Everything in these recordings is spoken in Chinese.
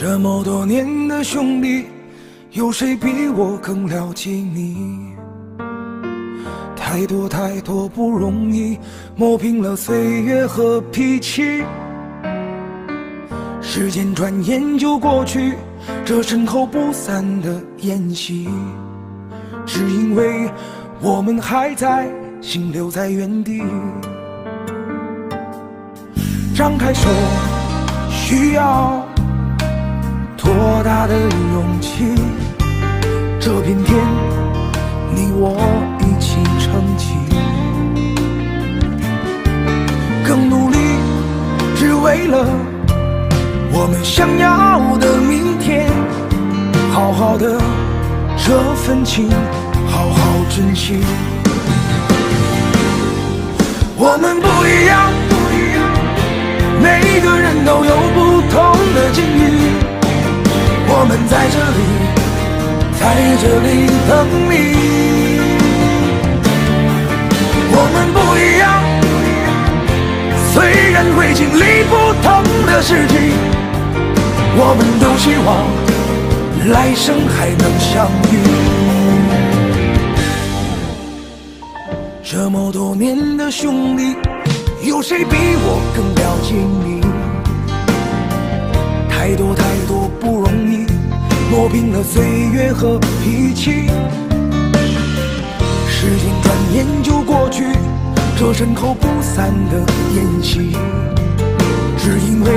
这么多年的兄弟，有谁比我更了解你？太多太多不容易，磨平了岁月和脾气。时间转眼就过去，这身后不散的宴席，只因为我们还在，心留在原地。张开手，需要多大的勇气？这片天，你我一起撑起，更努力，只为了。我们想要的明天，好好的这份情，好好珍惜。我们不一样，不一样每个人都有不这里等你。我们不一样，虽然会经历不同的事情。我们都希望来生还能相遇。这么多年的兄弟，有谁比我更了解你？太多太多，磨平了岁月和脾气。时间转眼就过去，这身后不散的宴席，只因为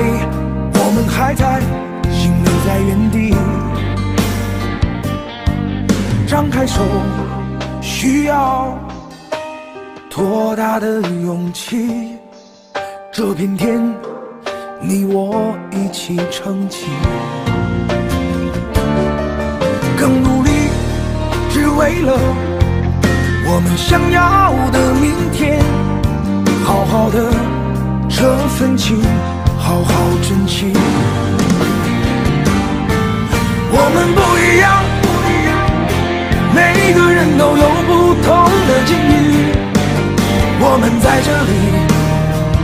我们还在。心留在原地，张开手，需要多大的勇气？这片天，你我一起撑起，为了我们想要的明天。好好的这份情，好好珍惜。我们不一样，不一样每个人都有不同的境遇。我们在这里，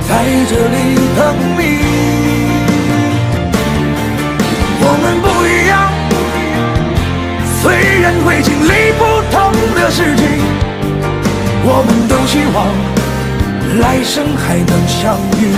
在这里等你。我们不一，世纪我们都希望来生还能相遇。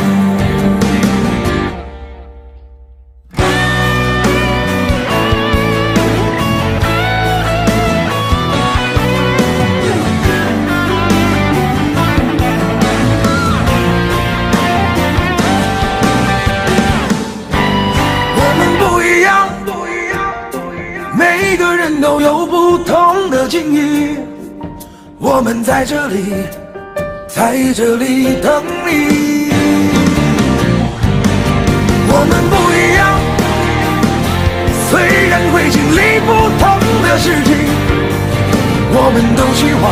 我们不一样不一样不一样。每个人都有不同的境遇。我们在这里，在这里等你。我们不一样，虽然会经历不同的事情，我们都希望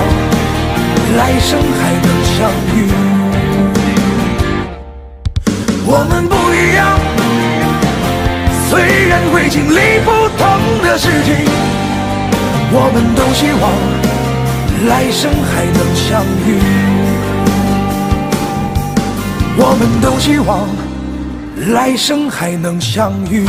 来生还能相遇。我们不一样，虽然会经历不同的事情。我们都希望来生还能相遇，我们都希望来生还能相遇。